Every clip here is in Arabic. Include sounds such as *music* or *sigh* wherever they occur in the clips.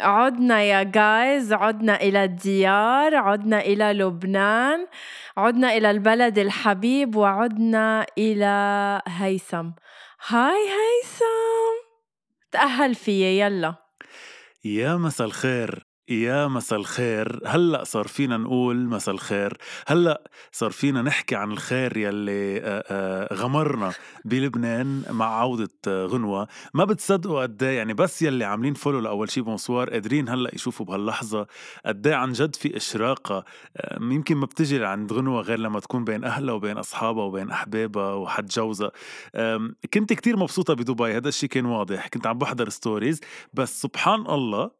عدنا يا guys عدنا إلى الديار عدنا إلى لبنان عدنا إلى البلد الحبيب وعدنا إلى هيثم. hi هيثم! تأهل فيي يلا. يا مساء الخير. يا مساء الخير. هلأ صار فينا نقول مساء الخير. هلأ صار فينا نحكي عن الخير يلي غمرنا بلبنان مع عودة غنوة. ما بتصدقوا قد إيه، يعني بس يلي عاملين follow لأول شي bonsoir قادرين هلأ يشوفوا بهاللحظة قد إيه عن جد في إشراقة. يمكن ما بتجي عند غنوة غير لما تكون بين أهلها وبين أصحابها وبين أحبابها وحد جوزها. كنت كتير مبسوطة بدبي. هذا الشي كان واضح. كنت عم بحضر stories بس سبحان الله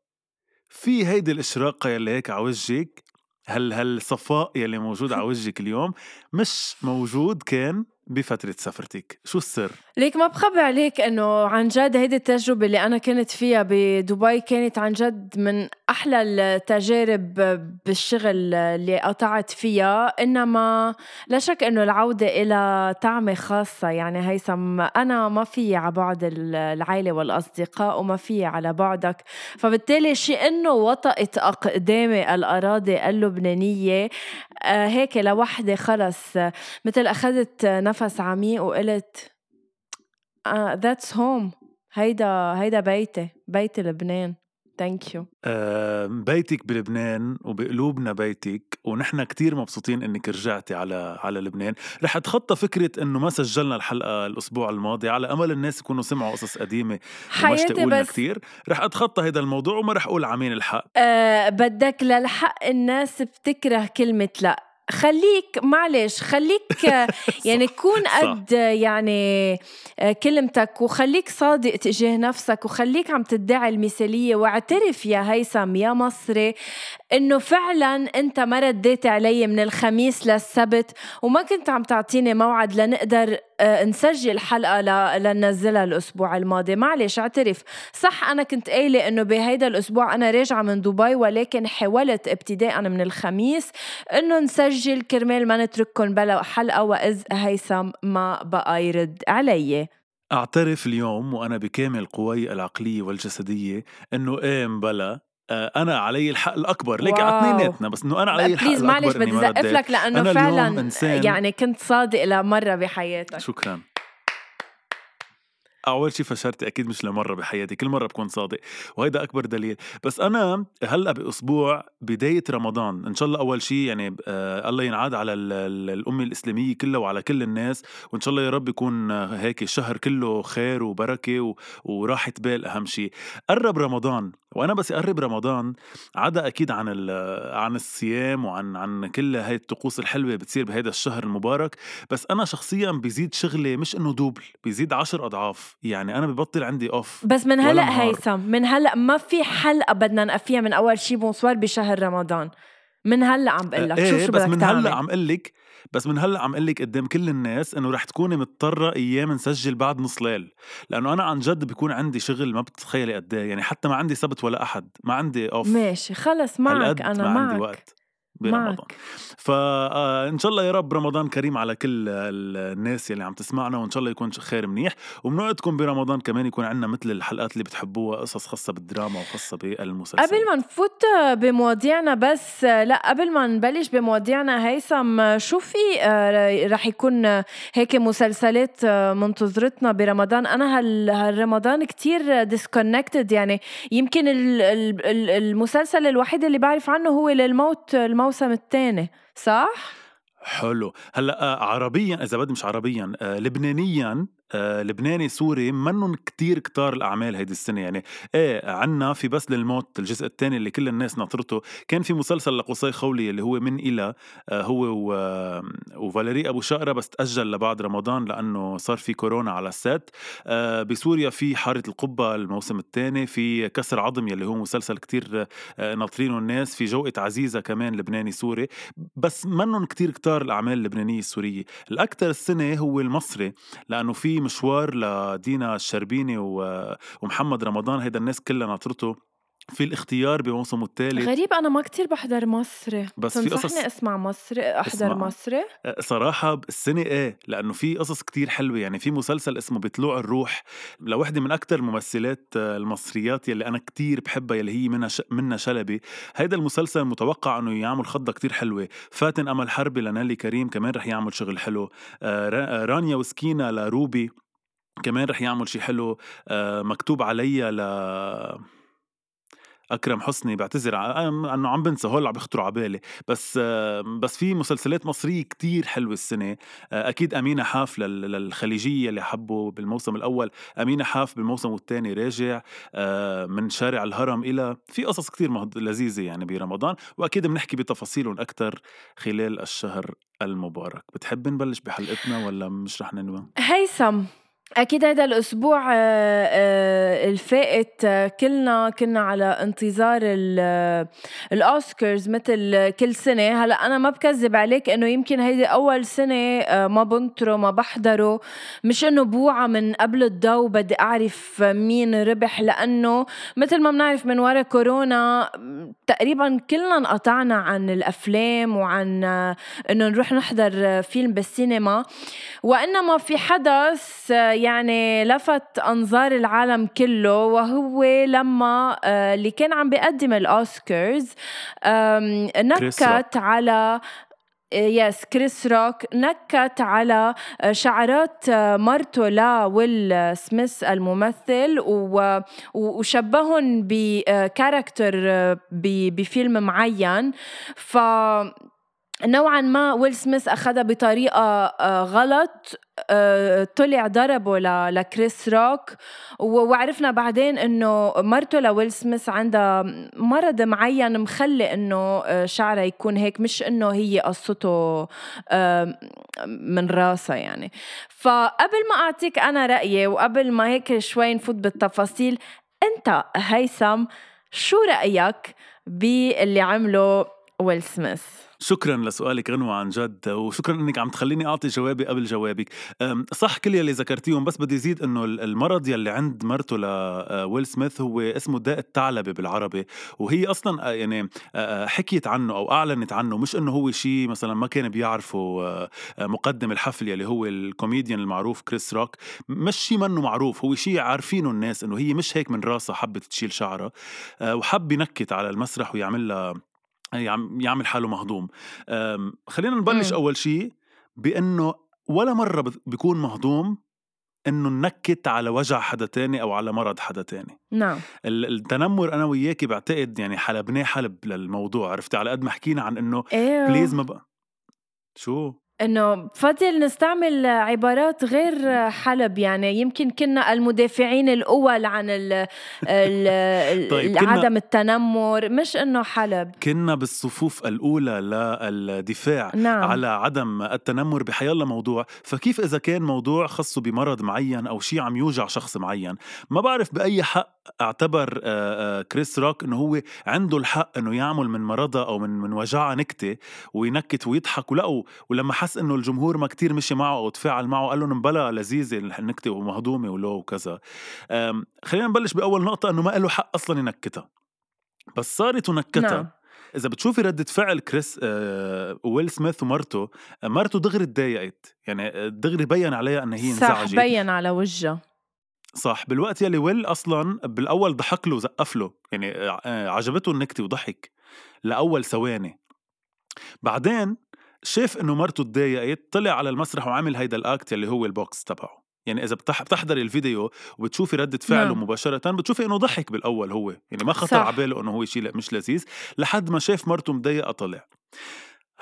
في هيدي الإشراقة يلي هيك على وجهك هل هالصفاء يلي موجود *laughs* على وجهك اليوم مش موجود كان بفترة سفرتك شو السر؟ ليك ما بخبي عليك إنه عن جد هيدي التجربة اللي أنا كنت فيها بدبي كانت عن جد من أحلى التجارب بالشغل اللي قطعت فيها إنما لا شك إنه العودة إلى طعمة خاصة. يعني هيثم أنا ما في على بعد العائلة والأصدقاء وما في على بعدك. فبالتالي شيء إنه وطأت أقدامي الأراضي اللبنانية آه، هيك لوحدي خلص. مثل أخذت نفس عميق وقلت ذاتس uh, هوم هيدا هيدا بيتي بيت لبنان. ثانك يو آه بيتك بلبنان وبقلوبنا بيتك ونحن كتير مبسوطين إنك رجعتي على على لبنان. رح أتخطى فكرة إنه ما سجلنا الحلقة الأسبوع الماضي على أمل الناس يكونوا سمعوا قصص قديمة حياتي بس. كتير. رح أتخطى هذا الموضوع وما رح أقول عمين الحق. أه بدك للحق الناس بتكره كلمة لأ. خليك معلش خليك *laughs* يعني كون قد يعني آه، كلمتك وخليك صادق تجاه نفسك وخليك عم تدعي المثالية واعترف يا هيثم يا مصري إنه فعلا أنت ما رديت علي من الخميس للسبت وما كنت عم تعطيني موعد لنقدر نسجل حلقة لننزلها الأسبوع الماضي. معلش اعترف. صح أنا كنت قايلة إنه بهيدا الأسبوع أنا راجعة من دبي ولكن حاولت ابتداء من الخميس إنه نسجل كرمال ما نترككم بلا حلقة وإذ هيثم ما بقى يرد علي. أعترف اليوم وأنا بكامل قواي العقلية والجسدية إنه إيه مبلا آه، أنا علي الحق الأكبر. ليك على اثنيناتنا بس إنه أنا علي الحق الأكبر معلش بدي زقف لك لأنه فعلا يعني كنت صادق لمرة بحياتك. شكرا. أول شيء فشرتي أكيد مش لمرة بحياتي كل مرة بكون صادق وهيدا أكبر دليل. بس أنا هلأ بأسبوع بداية رمضان إن شاء الله أول شيء يعني آه الله ينعاد على الأمة الإسلامية كلها وعلى كل الناس وإن شاء الله يا رب يكون هيك الشهر كله خير وبركة وراحة بال أهم شيء قرب رمضان وأنا بس أقرب رمضان عدا أكيد عن عن الصيام وعن عن كل هاي الطقوس الحلوة بتصير بهيدا الشهر المبارك بس أنا شخصيا بيزيد شغلي مش إنه double بيزيد عشر أضعاف. يعني أنا ببطل عندي off. بس من هلأ هيثم من هلأ ما في حلقة بدنا نقفيها من أول شي bonsoir بشهر رمضان. من هلأ عم بقول لك إيه شو شو بس من هلأ عم قول لك بس من هلأ عم لك قدام كل الناس إنه رح تكوني مضطرة أيام نسجل بعد نص ليل. لأنه أنا عن جد بيكون عندي شغل ما بتتخيلي قد إيه. يعني حتى ما عندي سبت ولا أحد ما عندي أوف. ماشي خلص معك أنا ما معك. عندي وقت. برمضان فان آه، شاء الله يا رب رمضان كريم على كل الناس يلي عم تسمعنا وإن شاء الله يكون خير منيح. وبنوعدكم برمضان كمان يكون عندنا مثل الحلقات اللي بتحبوها قصص خاصة بالدراما وخاصة بالمسلسل قبل ما نفوت بمواضيعنا بس لا قبل ما نبلش بمواضيعنا هيثم شو في آه، رح يكون هيك مسلسلات آه، منتظرتنا برمضان؟ أنا هالرمضان كتير disconnected يعني. يمكن المسلسل الوحيد اللي بعرف عنه هو للموت الموت الموسم الثاني صح؟ حلو هلأ آه، عربيا إذا بدي مش عربيا آه، لبنانيا آه، لبناني سوري منن كتير كتار الأعمال هيدي السنة. يعني إيه عنا في بس للموت الجزء الثاني اللي كل الناس ناطرته. كان في مسلسل لقصي خولي اللي هو من إلى آه، هو و... وفاليري أبو شقرة بس تأجل لبعد رمضان لأنه صار في كورونا على السات. آه، بسوريا في حارة القبة الموسم الثاني في كسر عظم يلي هو مسلسل كتير ناطرينه الناس. في جوقة عزيزة كمان لبناني سوري. بس منن كتير كتار الأعمال اللبنانية السورية. الأكثر السنة هو المصري لأنه في في مشوار لدينا الشربيني ومحمد رمضان هيدا الناس كلها ناطرته. في الاختيار بموسمه الثالث. غريب أنا ما كتير بحضر مصري بس في قصص أسمع مصري أحضر اسمع. مصري صراحة السنة إيه لأنه في قصص كتير حلوة. يعني في مسلسل اسمه بطلوع الروح لوحدة من أكثر الممثلات المصريات يلي أنا كتير بحبها يلي هي منها ش... منها شلبي. هيدا المسلسل متوقع إنه يعمل خضة كتير حلوة. فاتن أمل حربي لنالي كريم كمان رح يعمل شغل حلو. آه، رانيا وسكينة لروبي كمان رح يعمل شي حلو. آه، مكتوب عليا ل أكرم حسني بعتذر إنه عم بنسى هول عم بيخطروا على بالي. بس بس في مسلسلات مصرية كتير حلوة السنة. أكيد أمينة حاف للخليجية اللي حبوا بالموسم الأول. أمينة حاف بالموسم الثاني راجع من شارع الهرم إلى في قصص كتير لذيذة يعني برمضان. وأكيد بنحكي بتفاصيلهم أكثر خلال الشهر المبارك. بتحب نبلش بحلقتنا ولا مش رح ننوي؟ هيثم. أكيد هذا الأسبوع آه، آه، الفائت آه، كلنا كنا على انتظار الأوسكارز مثل كل سنة. هلأ أنا ما بكذب عليك إنه يمكن هيدي أول سنة ما بنطره ما بحضره مش إنه بوعى من قبل الضوء بدي أعرف مين ربح لأنه مثل ما بنعرف من وراء كورونا تقريبا كلنا انقطعنا عن الأفلام وعن إنه نروح نحضر فيلم بالسينما. وإنما في حدث يعني لفت أنظار العالم كله وهو لما آه، اللي كان عم بيقدم الأوسكارز نكت على يس كريس روك نكت على آه، شعرات آه، مرته لا ويل سميث الممثل وشبههم بكاركتر بفيلم معين. ف نوعا ما ويل سميث أخذها بطريقة غلط آه، طلع ضربه لكريس روك. وعرفنا بعدين إنه مرته لويل سميث عندها مرض معين مخلي إنه آه، شعرها يكون هيك مش إنه هي قصته آه، من راسها يعني. فقبل ما أعطيك أنا رأيي وقبل ما هيك شوي نفوت بالتفاصيل أنت هيثم شو رأيك باللي عمله ويل سميث؟ شكرا لسؤالك غنوة عن جد وشكرا إنك عم تخليني أعطي جوابي قبل جوابك. صح كل يلي ذكرتيهم بس بدي زيد إنه المرض يلي عند مرته لويل سميث هو اسمه داء الثعلبة بالعربي. وهي أصلا آه، يعني آه، آه، حكيت عنه أو أعلنت عنه مش إنه هو شيء مثلا ما كان بيعرفه مقدم الحفل يلي هو الكوميديان المعروف كريس روك. مش شيء منه معروف هو شيء عارفينه الناس إنه هي مش هيك من راسها حبت تشيل شعرها. وحب ينكت على المسرح ويعمل لها يعمل حاله مهضوم. خلينا نبلش أول شيء بأنه ولا مرة بيكون مهضوم إنه نكت على وجع حدا تاني أو على مرض حدا تاني. نعم. التنمر أنا وياكي بعتقد يعني حلبناه حلب للموضوع عرفتي؟ على قد ما حكينا عن إنه بليز ما بقى شو؟ إنه بفضل نستعمل عبارات غير حلب يعني يمكن كنا المدافعين الأول عن ال *laughs* ال طيب عدم التنمر مش إنه حلب. كنا بالصفوف الأولى للدفاع نعم. على عدم التنمر بحيالله موضوع. فكيف إذا كان موضوع خاصه بمرض معين أو شيء عم يوجع شخص معين؟ ما بعرف بأي حق أعتبر كريس روك إنه هو عنده الحق إنه يعمل من مرضها أو من من وجعها نكتة وينكت ويضحك ولا ولما حس إنه الجمهور ما كتير مشي معه أو تفاعل معه قال لهم بلا لذيذة النكتة ومهضومة ولو وكذا. خلينا نبلش بأول نقطة إنه ما له حق أصلا ينكتها. بس صارت ونكتها. نعم. إذا بتشوفي ردة فعل كريس آه ويل سميث ومرته مرته دغري تضايقت يعني دغري بين عليها انها هي انزعجت. صح بين على وجهها. صح بالوقت يلي ويل أصلا بالأول ضحك له وزقف له يعني عجبته النكته وضحك لأول ثواني. بعدين شاف إنه مرته تضايقت طلع على المسرح وعمل هيدا ال act يلي هو البوكس تبعه. يعني إذا بتحضري الفيديو وبتشوفي ردة فعله نعم. مباشرة بتشوفي إنه ضحك بالأول هو يعني ما خطر على باله إنه هو شيء مش لذيذ لحد ما شاف مرته مضايقة طلع.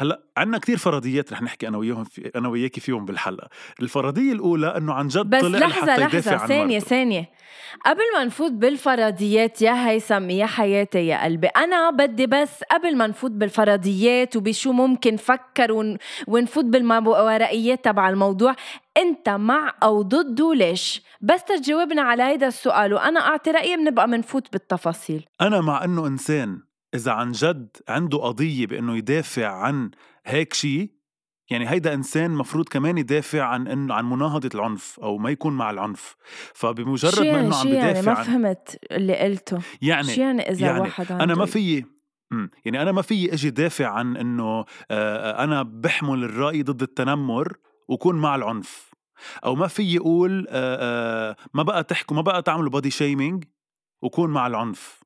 هلأ عندنا كثير فرضيات رح نحكي أنا وياهم في أنا وياكي فيهم بالحلقة، الفرضية الأولى إنه عن جد بس طلع لحظة لحظة يدافع عن ثانية ثانية. قبل ما نفوت بالفرضيات يا هيثم يا حياتي يا قلبي أنا بدي بس قبل ما نفوت بالفرضيات وبشو ممكن فكر ون... ونفوت بالماورائيات تبع الموضوع أنت مع أو ضده ليش؟ بس تجاوبنا على هيدا السؤال وأنا أعطي رأيي بنبقى منفوت بالتفاصيل. أنا مع إنه إنسان إذا عن جد عنده قضية بإنه يدافع عن هيك شيء يعني هيدا إنسان مفروض كمان يدافع عن انه عن مناهضة العنف أو ما يكون مع العنف. فبمجرد ما يعني إنه عم يعني بدافع ما فهمت اللي قلته. يعني شو يعني إذا يعني واحد أنا ما عنده فيي يعني أنا ما فيي إجي دافع عن إنه أنا بحمل الرأي ضد التنمر وكون مع العنف. أو ما فيي أقول ما بقى تحكوا ما بقى تعملوا بودي شيمينج وكون مع العنف.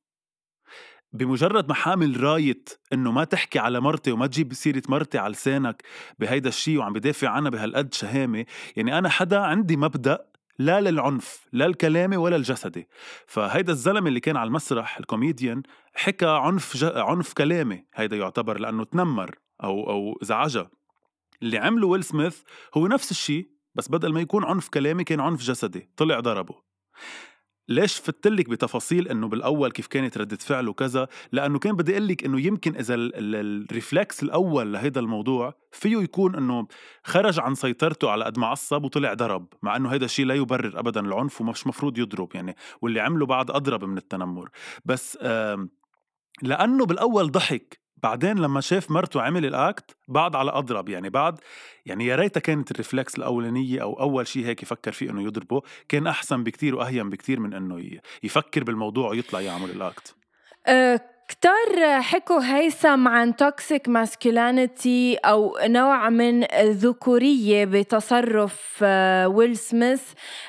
بمجرد ما حامل راية إنه ما تحكي على مرتي وما تجيب سيرة مرتي على لسانك بهيدا الشيء وعم بدافع عنها بهالقد شهامة يعني أنا حدا عندي مبدأ لا للعنف لا الكلامي ولا الجسدي فهيدا الزلمة اللي كان على المسرح الكوميديان حكى عنف ج... عنف كلامي هيدا يعتبر لأنه تنمر أو أو زعجها. اللي عمله ويل سميث هو نفس الشيء بس بدل ما يكون عنف كلامي كان عنف جسدي طلع ضربه. ليش فتلك بتفاصيل إنه بالأول كيف كانت ردة فعله كذا؟ لأنه كان بدي أقول لك إنه يمكن إذا ال reflex الأول لهيدا الموضوع فيه يكون إنه خرج عن سيطرته على قد ما عصب وطلع ضرب مع إنه هيدا الشيء لا يبرر ابدا العنف ومش مفروض يضرب يعني واللي عمله بعد أضرب من التنمر. بس لأنه بالأول ضحك بعدين لما شاف مرته عمل ال act بعد على أضرب يعني بعد يعني يا ريتها كانت ال reflex الأولانية أو أول شيء هيك يفكر فيه إنه يضربه كان أحسن بكتير واهين بكتير من إنه يفكر بالموضوع ويطلع يعمل ال act كتار حكوا هيثم عن toxic masculinity أو نوع من الذكورية بتصرف آه، ويل سميث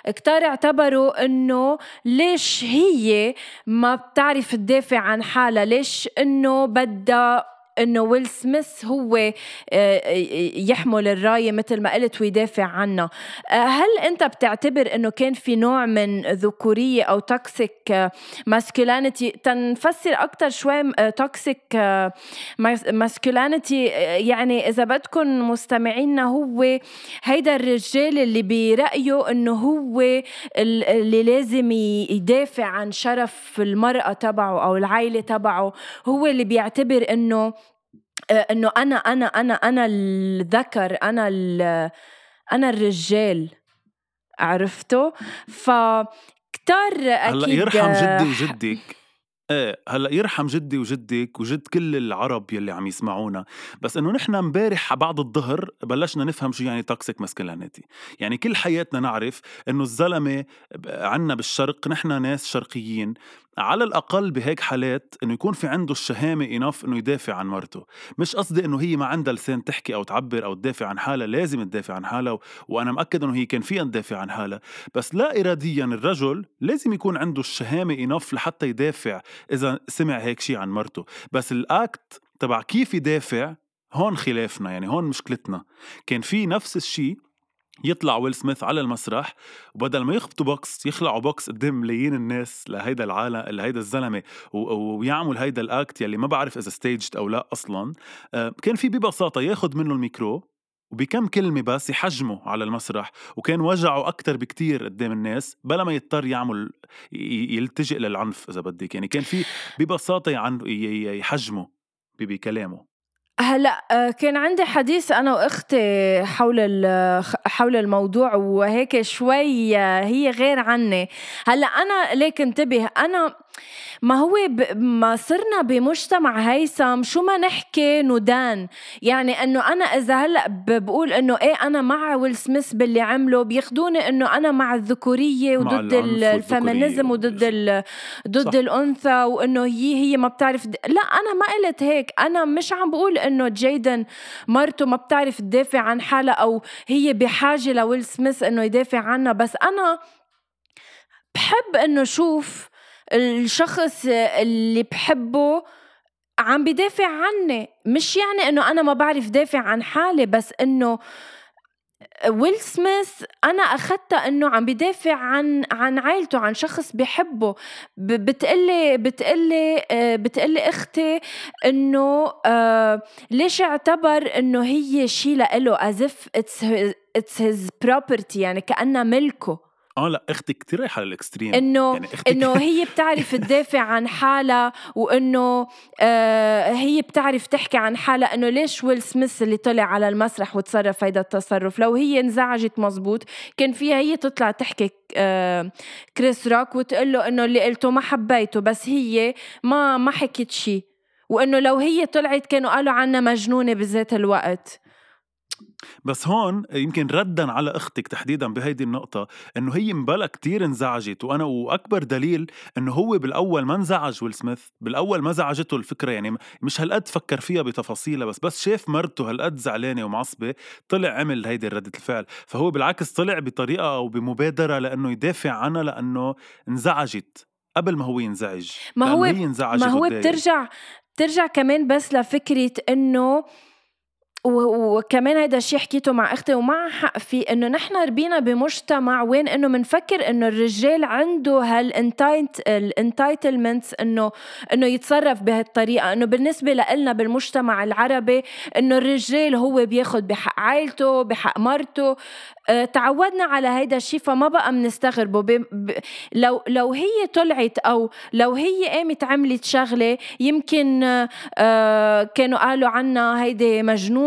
كتار اعتبروا إنه ليش هي ما بتعرف تدافع عن حالها ليش إنه بدها إنه ويل سميث هو آه، يحمل الراية مثل ما قلت ويدافع عنها. آه، هل أنت بتعتبر إنه كان في نوع من ذكورية أو toxic masculinity تنفسر أكثر شوي toxic masculinity يعني إذا بدكم مستمعينا هو هيدا الرجال اللي برأيه إنه هو اللي لازم يدافع عن شرف المرأة تبعه أو العائله تبعه. هو اللي بيعتبر إنه آه، إنه أنا أنا أنا أنا الذكر أنا أنا الرجال. عرفته ف كتار أكيد هلا يرحم جدي وجدك. إيه هلأ يرحم جدي وجدك وجد كل العرب يلي عم يسمعونا. بس إنه نحن امبارح بعد الظهر بلشنا نفهم شو يعني toxic masculinity يعني كل حياتنا نعرف إنه الزلمة عنا بالشرق نحن ناس شرقيين. على الأقل بهيك حالات إنه يكون في عنده الشهامة انف إنه يدافع عن مرته. مش قصدي إنه هي ما عندها لسان تحكي أو تعبر أو تدافع عن حالها لازم تدافع عن حالها وأنا مأكد إنه هي كان فيها تدافع عن حالها. بس لا اراديا الرجل لازم يكون عنده الشهامة انف لحتى يدافع إذا سمع هيك شيء عن مرته. بس الاكت تبع كيف يدافع هون خلافنا يعني هون مشكلتنا. كان في نفس الشيء يطلع ويل سميث على المسرح وبدل ما يخبطوا بوكس يخلعوا بوكس قدام ملايين الناس لهيدا العالم لهيدا الزلمة ويعمل هيدا ال act يلي ما بعرف إذا staged أو لا أصلا. آه، كان في ببساطة ياخذ منه الميكرو وبكم كلمة بس يحجمه على المسرح وكان وجعه أكتر بكتير قدام الناس بلا ما يضطر يعمل يلتجئ للعنف إذا بدك. يعني كان في ببساطة يحجمه بكلامه. هلا آه، كان عندي حديث أنا وأختي حول حول الموضوع وهيك شوي آه، هي غير عني. هلا أنا ليك انتبه أنا ما هو ب... ما صرنا بمجتمع هيثم شو ما نحكي ندان يعني إنه أنا إذا هلأ بقول إنه إيه أنا مع ويل سميث باللي عمله بياخذوني إنه أنا مع الذكورية وضد الفيمينيزم وضد ال... ضد صح. الأنثى وإنه هي هي ما بتعرف د... لا أنا ما قلت هيك. أنا مش عم بقول إنه جيدن مرته ما بتعرف تدافع عن حالها أو هي بحاجة لويل سميث إنه يدافع عنها. بس أنا بحب إنه شوف الشخص اللي بحبه عم بدافع عني. مش يعني إنه أنا ما بعرف دافع عن حالي بس إنه ويل سميث أنا أخذتها إنه عم بدافع عن عن عائلته عن شخص بحبه. بتقلي بتقلي آه، بتقلي إختي إنه آه ليش اعتبر إنه هي شيء لإله as if it's his يعني كأنها ملكه. آه لا أختي كثير رايحة للإكستريم. إنه يعني إنه هي بتعرف تدافع عن حالها وإنه آه هي بتعرف تحكي عن حالها إنه ليش ويل سميث اللي طلع على المسرح وتصرف هيدا التصرف؟ لو هي انزعجت مزبوط كان فيها هي تطلع تحكي آه كريس روك وتقول له إنه اللي قلته ما حبيته بس هي ما ما حكت شيء وإنه لو هي طلعت كانوا قالوا عنها مجنونة بذات الوقت. بس هون يمكن ردا على أختك تحديدا بهيدي النقطة إنه هي مبلا كتير انزعجت وأنا وأكبر دليل إنه هو بالأول ما انزعج ويل سميث، بالأول ما زعجته الفكرة يعني مش هالقد فكر فيها بتفاصيلها بس بس شاف مرته هالقد زعلانة ومعصبة طلع عمل هيدي ردة الفعل، فهو بالعكس طلع بطريقة أو بمبادرة لإنه يدافع عنها لإنه انزعجت قبل ما هو ينزعج ما هو ما هو بترجع بترجع كمان بس لفكرة إنه وكمان هيدا الشيء حكيته مع أختي ومع حق فيه إنه نحن ربينا بمجتمع وين إنه بنفكر إنه الرجال عنده هال entitle ال entitlements انه إنه يتصرف بهالطريقة إنه بالنسبة لنا بالمجتمع العربي إنه الرجال هو بياخذ بحق عائلته بحق مرته. آه، تعودنا على هيدا الشيء فما بقى بنستغربه ب... ب... لو لو هي طلعت أو لو هي قامت عملت شغلة يمكن آه كانوا قالوا عنها هيدي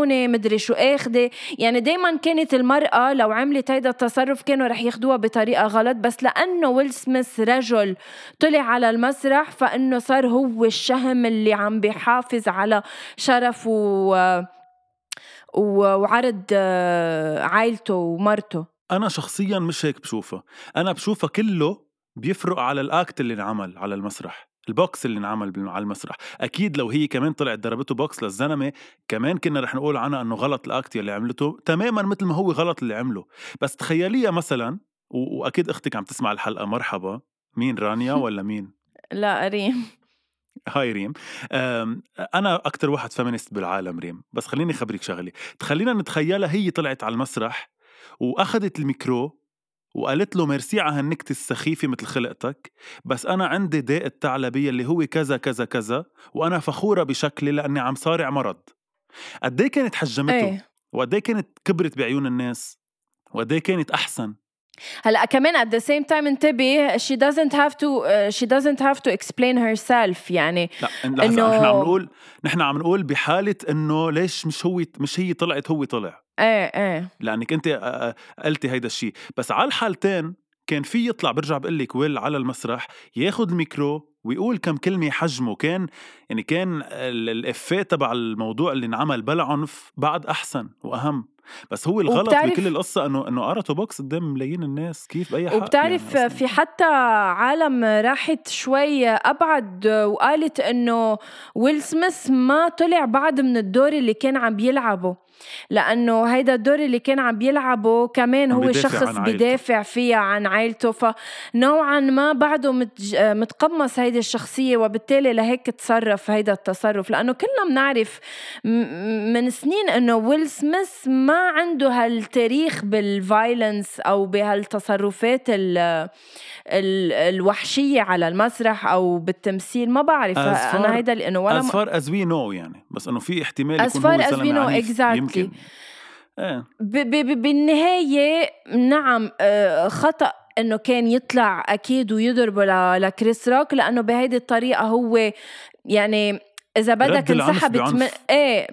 مجنونه مدري شو اخده يعني دائما كانت المرأة لو عملت هيدا التصرف كانوا رح ياخدوها بطريقة غلط بس لأنه ويل سميث رجل طلع على المسرح فإنه صار هو الشهم اللي عم بيحافظ على شرف و وعرض عائلته ومرته. أنا شخصيا مش هيك بشوفها أنا بشوفها كله بيفرق على ال act اللي انعمل على المسرح. البوكس اللي انعمل على المسرح. أكيد لو هي كمان طلعت ضربته بوكس للزلمة كمان كنا رح نقول عنها إنه غلط ال act اللي عملته تماما مثل ما هو غلط اللي عمله. بس تخيليها مثلا وأكيد أختك عم تسمع الحلقة مرحبا. مين رانيا *laughs* ولا مين؟ لا ريم. هاي ريم. أنا أكثر واحد feminist بالعالم ريم. بس خليني أخبرك شغلة. تخلينا نتخيلها هي طلعت على المسرح وأخذت الميكرو وقالت له ميرسي على هالنكتة السخيفة مثل خلقتك بس أنا عندي داء الثعلبية اللي هو كذا كذا كذا وأنا فخورة بشكلي لأني عم صارع مرض. قد إيه كانت حجمته؟ إيه. وقد إيه كانت كبرت بعيون الناس؟ وقد إيه كانت أحسن؟ هلأ كمان at the same time انتبه she doesn't have to uh, she doesn't have to explain herself يعني لا إنه نحن عم نقول نحن عم نقول بحالة إنه ليش مش هو مش هي طلعت هو طلع. إيه إيه. لأنك أنت قلتي هيدا الشيء بس على الحالتين كان في يطلع برجع بقول لك ويل على المسرح ياخذ الميكرو ويقول كم كلمة حجمه. كان يعني كان ال effet تبع الموضوع اللي انعمل بلا عنف بعد أحسن وأهم. بس هو الغلط بكل القصة إنه إنه قرته بوكس قدام ملايين الناس كيف بأي حق. وبتعرف يعني في حتى عالم راحت شوي أبعد وقالت إنه ويل سميث ما طلع بعد من الدور اللي كان عم بيلعبه. لأنه هيدا الدور اللي كان عم بيلعبه كمان هو شخص بدافع فيها عن عائلته فنوعا ما بعده متج... متقمص هيدي الشخصية وبالتالي لهيك تصرف هيدا التصرف. لأنه كلنا بنعرف من سنين إنه ويل سميث ما عنده هالتاريخ بالفايلنس أو بهالتصرفات ال... الوحشية على المسرح أو بالتمثيل ما بعرف. أنا هيدا لأنه ولا as far as we know يعني. بس إنه في احتمال يكون هو زلمه exactly. يمكن إيه. بالنهاية نعم آه، خطأ إنه كان يطلع أكيد ويضربه لكريس روك لأنه بهيدي الطريقة هو يعني إذا بدك انسحبت من إيه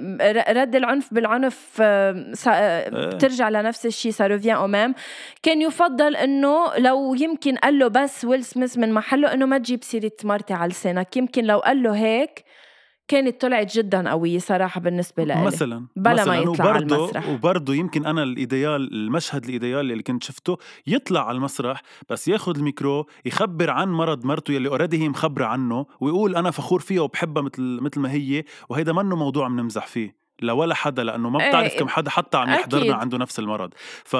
رد العنف بالعنف آه، آه، إيه. بترجع لنفس الشيء سا ريفيان أو ميم كان يفضل إنه لو يمكن قال له بس ويل سميث من محله إنه ما تجيب سيرة مرتي على لسانك. يمكن لو قال له هيك كانت طلعت جدا قوية صراحة بالنسبة لي مثلا بلا مثلاً ما يطلع على المسرح. وبرضه يمكن أنا ال ideal المشهد ال ideal اللي كنت شفته يطلع على المسرح بس ياخذ الميكرو يخبر عن مرض مرته يلي already هي مخبرة عنه ويقول أنا فخور فيها وبحبها مثل مثل ما هي وهيدا منه موضوع بنمزح فيه لولا حدا لأنه ما بتعرف إيه كم حدا حتى عم يحضرنا عنده نفس المرض. ف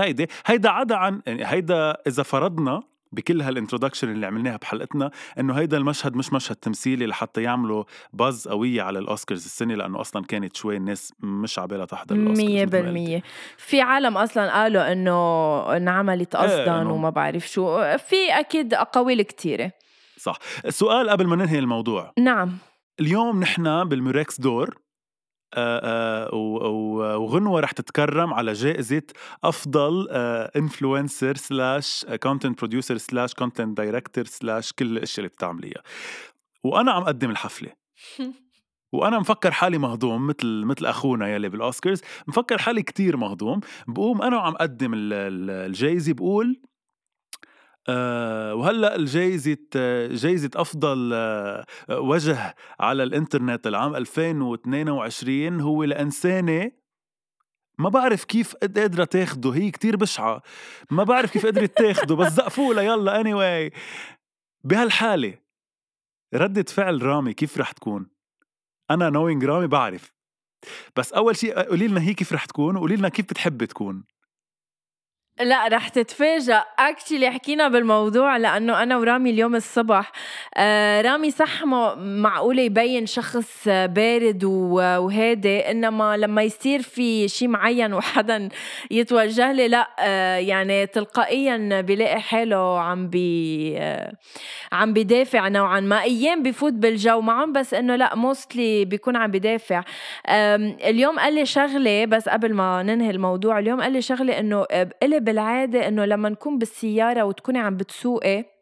هيدي هيدا عدا عن يعني هيدا إذا فرضنا بكل هال introduction اللي عملناها بحلقتنا إنه هيدا المشهد مش مشهد تمثيلي لحتى يعملوا buzz قوية على الأوسكارز السنة لأنه أصلا كانت شوي الناس مش عبالها تحضر الأوسكارز 100% في عالم أصلا قالوا إنه انعملت قصدا إيه وما بعرف شو. في أكيد اقاويل كثيره صح. السؤال قبل ما ننهي الموضوع. نعم. اليوم نحن بالميركس دور وغنوة رح تتكرم على جائزة أفضل influencer slash content producer slash content director slash كل الأشياء اللي بتعمليها. وأنا عم أقدم الحفلة. وأنا مفكر حالي مهضوم مثل مثل أخونا يلي بالأوسكارز. مفكر حالي كتير مهضوم. بقوم أنا وعم أقدم الجايزه بقول آه، وهلأ الجائزة جائزة أفضل آه، وجه على الإنترنت العام 2022 هو لإنسانة ما بعرف كيف قادرة تاخده هي كتير بشعة ما بعرف كيف قدرت تاخده بس زقفوا يلا anyway. بهالحالة ردة فعل رامي كيف رح تكون؟ أنا نوينج رامي بعرف بس أول شيء قولي لنا هي كيف رح تكون وقولي لنا كيف بتحب تكون لا رح تتفاجأ. actually حكينا بالموضوع لأنه أنا ورامي اليوم الصبح آه رامي صح معقوله يبين شخص بارد وهادي إنما لما يصير في شيء معين وحدا يتوجه لي لا آه يعني تلقائيا بلاقي حاله عم بي آه عم بدافع نوعا ما. أيام بفوت بالجو معهم بس إنه لا موستلي بيكون عم بدافع. اليوم قال لي شغلة بس قبل ما ننهي الموضوع اليوم قال لي شغلة إنه قلب بالعادة إنه لما نكون بالسيارة وتكوني عم بتسوقي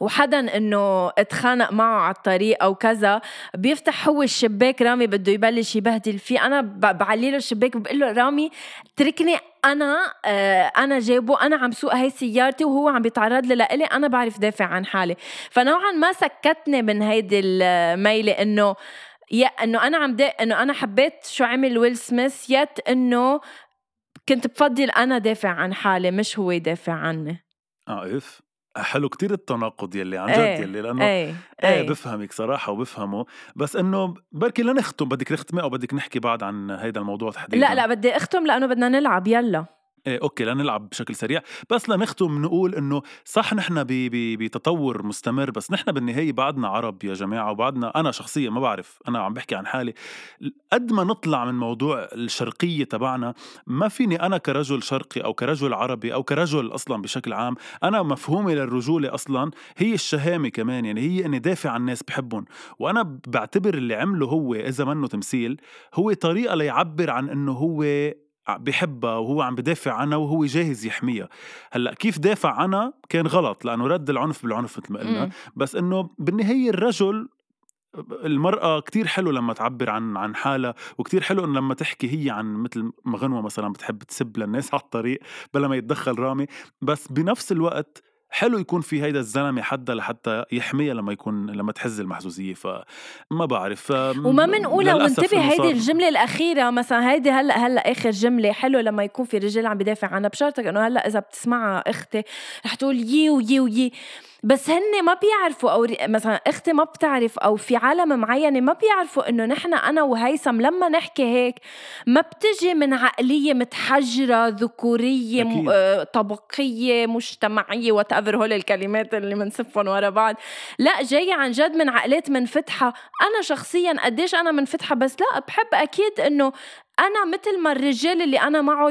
وحدا إنه أتخانق معه على الطريق أو كذا بيفتح هو الشباك رامي بده يبلش يبهدل فيه. أنا بعلي له الشباك بقول له رامي تركني أنا آه أنا جايبه أنا عم سوق هاي سيارتي وهو عم بيتعرض لي لإلي أنا بعرف دافع عن حالي. فنوعا ما سكتني من هيدي الميلة إنه يا إنه أنا عم إنه أنا حبيت شو عمل ويل سميث يت إنه كنت بفضل أنا دافع عن حالي مش هو يدافع عني. آه إف. حلو كتير التناقض يلي عن جد إيه يلي لأنه إيه, إيه, إيه. بفهمك صراحة وبفهمه. بس إنه بركي لنختم بدك تختمي أو بدك نحكي بعد عن هيدا الموضوع تحديدا؟ لا لا بدي أختم لأنه بدنا نلعب يلا. okay لنلعب بشكل سريع. بس لنختم نقول إنه صح نحن بتطور مستمر بس نحن بالنهاية بعدنا عرب يا جماعة وبعدنا أنا شخصيا ما بعرف أنا عم بحكي عن حالي. قد ما نطلع من موضوع الشرقية تبعنا ما فيني أنا كرجل شرقي أو كرجل عربي أو كرجل أصلا بشكل عام أنا مفهومي للرجولة أصلا هي الشهامة كمان يعني هي إني دافع عن الناس بحبهم. وأنا بعتبر اللي عمله هو إذا منه تمثيل هو طريقة ليعبر عن إنه هو بحبها وهو عم بدافع عنها وهو جاهز يحميها. هلأ كيف دافع عنها؟ كان غلط لأنه رد العنف بالعنف مثل ما قلنا. بس إنه بالنهاية الرجل المرأة كتير حلو لما تعبر عن عن حالها وكتير حلو إن لما تحكي هي عن مثل ما غنوة مثلا بتحب تسب للناس على الطريق بلا ما يتدخل رامي. بس بنفس الوقت حلو يكون في هيدا الزلمة حدا لحتى يحميها لما يكون لما تحز المحزوزيه فما بعرف وما بنقولها وانتبه هيدي الجملة الأخيرة مثلا هيدي هلأ هلأ آخر جملة حلو لما يكون في رجال عم بدافع عنها بشرطك إنه هلأ إذا بتسمعها أختي رح تقول يي ويي ويي. بس هن ما بيعرفوا أو مثلا أختي ما بتعرف أو في عالم معينة ما بيعرفوا إنه نحن أنا وهيثم لما نحكي هيك ما بتجي من عقلية متحجرة ذكورية م... آه، طبقية مجتمعية وات ايفر هول الكلمات اللي بنسفهم ورا بعض. لا جاية عن جد من عقلات منفتحة. أنا شخصيا قديش أنا منفتحة بس لا بحب أكيد إنه أنا مثل ما الرجال اللي أنا معه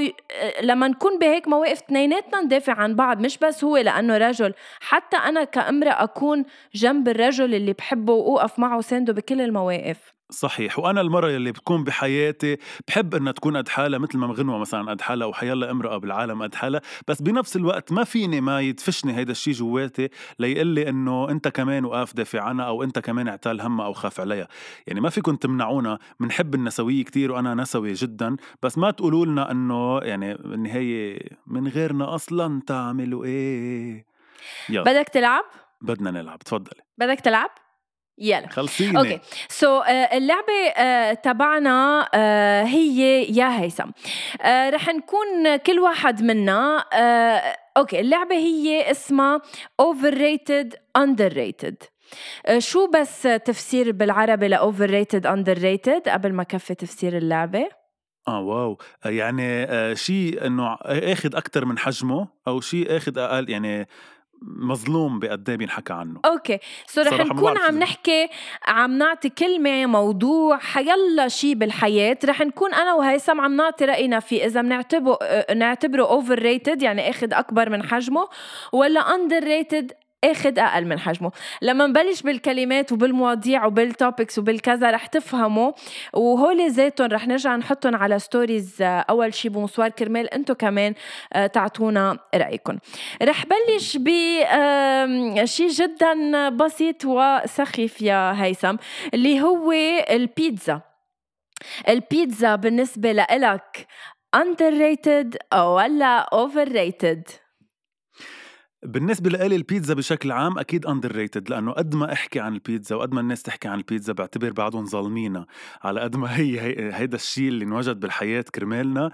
لما نكون بهيك مواقف اثنيناتنا ندافع عن بعض مش بس هو لأنه رجل. حتى أنا كأمرأة أكون جنب الرجل اللي بحبه وأوقف معه وسانده بكل المواقف. صحيح. وأنا المرة يلي بكون بحياتي بحب إنها تكون قد حالها مثل ما غنوة مثلا قد حالها وحيلا امرأة بالعالم قد حالها بس بنفس الوقت ما فيني ما يدفشني هيدا الشيء جواتي ليقول لي إنه أنت كمان وقاف دافع عنها أو أنت كمان اعتال همها أو خاف عليها. يعني ما فيكم تمنعونا بنحب النسوية كتير وأنا نسوي جدا. بس ما تقولوا لنا إنه يعني بالنهاية من غيرنا أصلا تعملوا إيه. يلا. بدك تلعب؟ بدنا نلعب. تفضلي. بدك تلعب؟ يلا. خلصيني. Okay. So so, uh, اللعبة uh, تبعنا uh, هي يا هيثم. رح نكون كل واحد منا okay اللعبة هي اسمها overrated underrated. uh, شو بس تفسير بالعربي ل overrated underrated قبل ما كفي تفسير اللعبة؟ آه wow. يعني آه شيء إنه آخذ أكثر من حجمه أو شيء آخذ أقل يعني مظلوم بقد إيه بينحكى عنه. Okay so رح نكون عم نحكي عم نعطي كلمة موضوع حيلا شيء بالحياة. رح نكون أنا وهيثم عم نعطي رأينا فيه إذا بنعتبره نعتبره overrated يعني أخذ أكبر من حجمه ولا underrated آخد أقل من حجمه. لما نبلش بالكلمات وبالمواضيع وبال topics وبالكذا رح تفهموا. وهول ذاتهم رح نرجع نحطهم على stories آه، أول شي بمصوار كرمال أنتم كمان آه، تعطونا رايكم رح بلش ب شيء جدا بسيط وسخيف يا هيثم اللي هو البيتزا. البيتزا بالنسبة لإلك underrated ولا overrated بالنسبة لإلي البيتزا بشكل عام أكيد أندر ريتد لأنه قد ما أحكي عن البيتزا وقد ما الناس تحكي عن البيتزا بعتبر بعدهم ظالمينا على قد ما هي, هي هيدا الشيء اللي انوجد بالحياة كرمالنا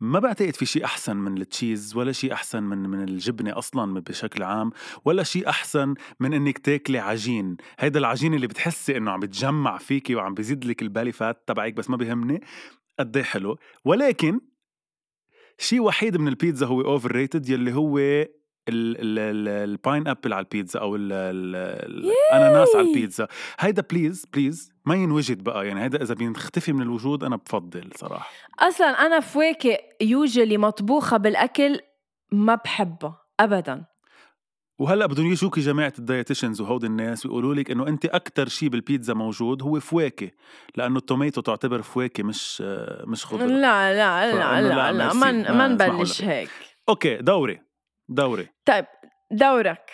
ما بعتقد في شيء أحسن من ال cheese ولا شيء أحسن من من الجبنة أصلا بشكل عام ولا شيء أحسن من إنك تاكلي عجين. هيدا العجين اللي بتحسي إنه عم بتجمع فيكي وعم بيزيد لك ال belly fat تبعك بس ما بيهمني قد إيه حلو. ولكن شيء وحيد من البيتزا هو overrated يلي هو ال pineapple على البيتزا أو الاناناس على البيتزا. هيدا please please ما ينوجد بقى. يعني هيدا إذا بيختفي من الوجود أنا بفضل صراحة. أصلا أنا فواكه usually مطبوخة بالأكل ما بحبها ابدا. وهلأ بدهم يجوكي جماعة ال dietitians وهود الناس ويقولوا لك إنه أنت أكثر شيء بالبيتزا موجود هو فواكه لأنه ال tomato تعتبر فواكه مش مش خضرة. لا لا لا لا لا, لا ما ما نبلش هيك. Okay دوري. دوري. طيب دورك.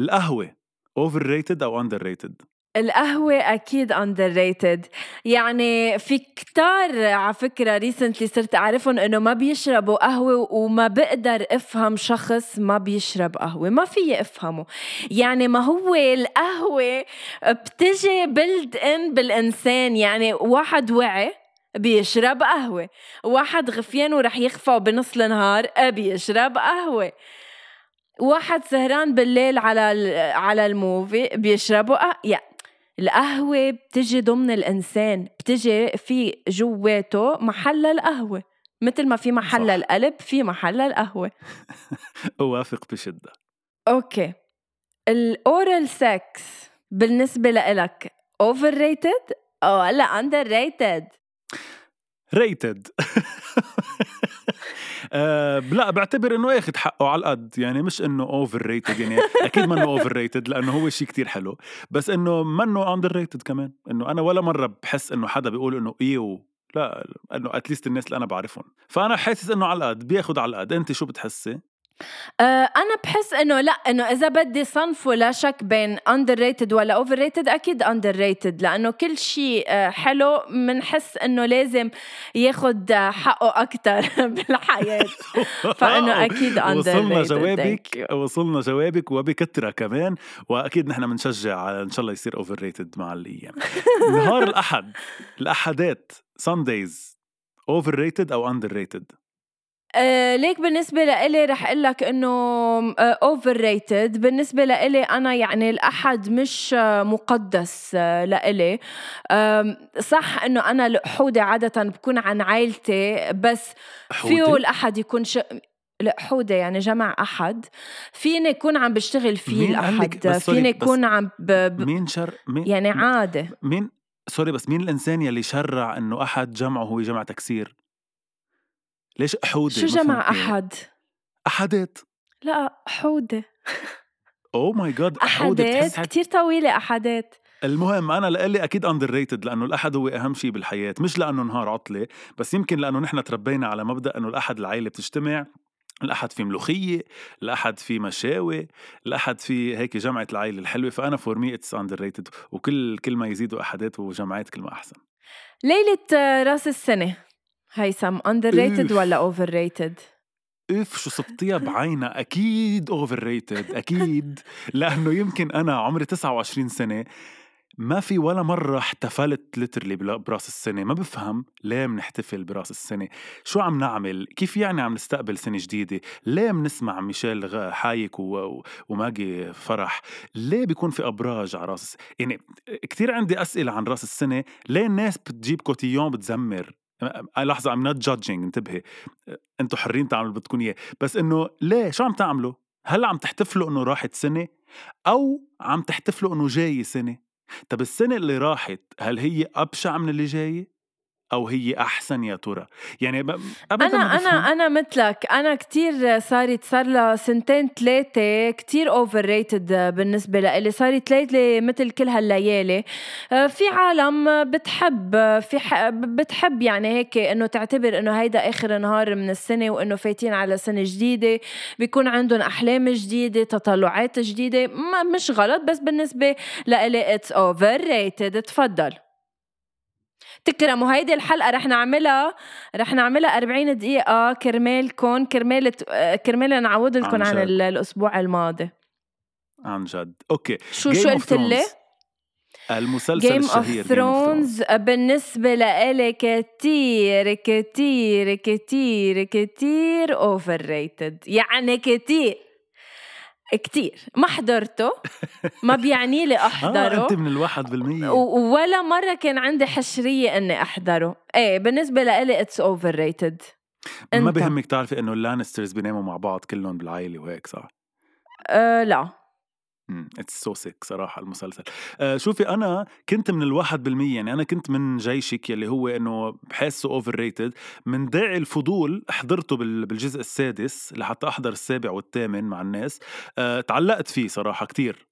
القهوة overrated أو underrated القهوة أكيد underrated يعني في كتار على فكرة recently صرت أعرفهم إنه ما بيشربوا قهوة وما بقدر أفهم شخص ما بيشرب قهوة ما في أفهمه. يعني ما هو القهوة بتجي built in بالإنسان يعني واحد وعي بيشرب قهوة. واحد غفيان ورح يغفى بنص النهار بيشرب قهوة. واحد سهران بالليل على على ال movie بيشربوا قهوة يعني القهوة بتجي ضمن الإنسان بتجي في جواته محل القهوة. مثل ما في محل صح. القلب في محل القهوة. *laughs* أوافق بشدة. Okay. ال oral sex بالنسبة لإلك overrated أو ولا underrated rated *laughs* أه لا بعتبر إنه اخذ حقه على القد يعني مش إنه overrated يعني أكيد منه overrated لأنه هو شيء كتير حلو. بس إنه منه underrated كمان. إنه أنا ولا مرة بحس إنه حدا بيقول إنه eww لا إنه at least الناس اللي أنا بعرفهم. فأنا حاسس إنه على القد بياخذ على القد أنت شو بتحسي؟ آه، أنا بحس إنه لأ إنه إذا بدي صنفه لا شك بين underrated ولا overrated أكيد underrated لأنه كل شيء آه، حلو بنحس إنه لازم ياخد حقه أكتر *laughs* بالحياة. *laughs* فإنه أكيد under وصلنا جوابك وصلنا جوابك وبكترة كمان وأكيد نحن بنشجع على إن شاء الله يصير overrated مع الأيام. *laughs* نهار الأحد الأحدات Sundays overrated أو underrated آه ليك بالنسبة لإلي رح أقول لك إنه overrated بالنسبة لإلي أنا يعني الأحد مش مقدس آه لإلي. آه صح إنه أنا الحودة عادة بكون عن عائلتي بس فيه الأحد يكون ش... لا حودة يعني جمع أحد. فيني يكون عم بشتغل فيه الأحد. فيني يكون عم ب... ب... مين شر مين يعني عادة. مين سوري بس مين الإنسان يلي شرع إنه أحد جمعه هو جمع تكسير؟ ليش حودة شو جمع أحد؟ أحدات لا حودة oh my God أحدات كثير طويلة أحدات المهم أنا لإلي أكيد underrated لأنه الأحد هو أهم شيء بالحياة. مش لأنه نهار عطلة بس يمكن لأنه نحن تربينا على مبدأ إنه الأحد العائلة بتجتمع الأحد في ملوخية الأحد في مشاوي الأحد في هيك جمعة العائلة الحلوة. فأنا for me it's underrated وكل كل ما يزيدوا أحدات وجمعات كل ما أحسن. ليلة رأس السنة. هيثم underrated ولا overrated؟ اف شو صبتيها بعينها أكيد overrated أكيد. *laughs* لأنه يمكن أنا عمري 29 سنة ما في ولا مرة احتفلت literally برأس السنة. ما بفهم ليه بنحتفل برأس السنة. شو عم نعمل؟ كيف يعني عم نستقبل سنة جديدة؟ ليه بنسمع ميشيل حايك و... وماجي فرح؟ ليه بيكون في أبراج على رأس يعني كتير عندي أسئلة عن رأس السنة. ليه الناس بتجيب cotillon بتزمر؟ لحظة I'm not judging انتبهي. أنتم حرين تعملوا اللي بدكم إياه. بس إنه ليه؟ شو عم تعملوا؟ هل عم تحتفلوا إنه راحت سنة؟ أو عم تحتفلوا إنه جاي سنة؟ طب السنة اللي راحت هل هي أبشع من اللي جاية أو هي أحسن يا ترى؟ يعني ابدا أنا أنا أنا مثلك. أنا كثير صارت صار لها سنتين ثلاثة كثير overrated بالنسبة لإلي صارت ليله مثل كل هالليالي. آه، في عالم بتحب في بتحب يعني هيك إنه تعتبر إنه هيدا آخر نهار من السنة وإنه فايتين على سنة جديدة. بيكون عندهم أحلام جديدة تطلعات جديدة. ما مش غلط بس بالنسبة لإلي it's overrated تفضل. تكرموا هيدي الحلقة رح نعملها رح نعملها 40 دقيقة. كرمالكم كرمال كرمال نعوض لكم عن, عن الأسبوع الماضي. عن جد. okay. شو شو قلت لي؟ المسلسل Game الشهير of Thrones. بالنسبة لإلي كتير كتير كتير كتير overrated يعني كتير. كتير. ما حضرته ما بيعني لي *laughs* أحضره. آه أنت من الواحد بالمية. ولا مرة كان عندي حشرية إني أحضره. إيه بالنسبة لإلي it's overrated ما بهمك تعرفي إنه ال Lannisters بيناموا مع بعض كلهم بالعائلة وهيك صح؟ أه لا. it's so sick صراحة المسلسل. آه شوفي أنا كنت من الواحد بالمية يعني أنا كنت من جيشك يلي هو إنه بحسه overrated من داعي الفضول حضرته بالجزء السادس لحتى أحضر السابع والثامن مع الناس. آه تعلقت فيه صراحة كتير.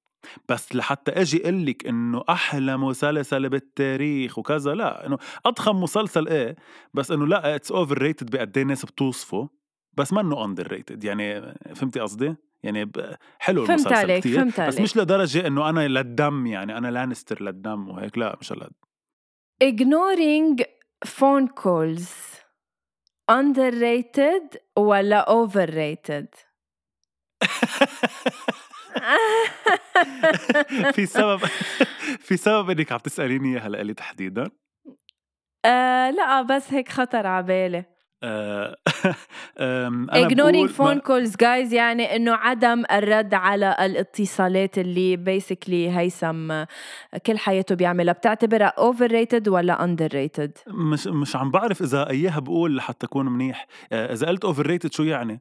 بس لحتى أجي أقول لك إنه أحلى مسلسل بالتاريخ وكذا لا إنه أضخم مسلسل إيه بس إنه لا it's overrated بقد إيه الناس بتوصفه. بس ما انه underrated يعني فهمتي قصدي؟ يعني حلو فهمت المسلسل عليك كتير فهمت بس مش لدرجة إنه أنا للدم يعني أنا Lannister للدم وهيك لا مش هالقد ignoring phone calls underrated ولا overrated *laughs* في سبب *laughs* في سبب إنك عم تسأليني إياها لإلي تحديدا؟ آه لا بس هيك خطر على بالي. آه، *laughs* ignoring phone calls guys يعني إنه عدم الرد على الاتصالات اللي بيسكلي هيثم كل حياته بيعملها. بتعتبرها overrated ولا underrated مش مش عم بعرف إذا اياها بقول لحتى اكون منيح. آه، إذا قلت overrated شو يعني؟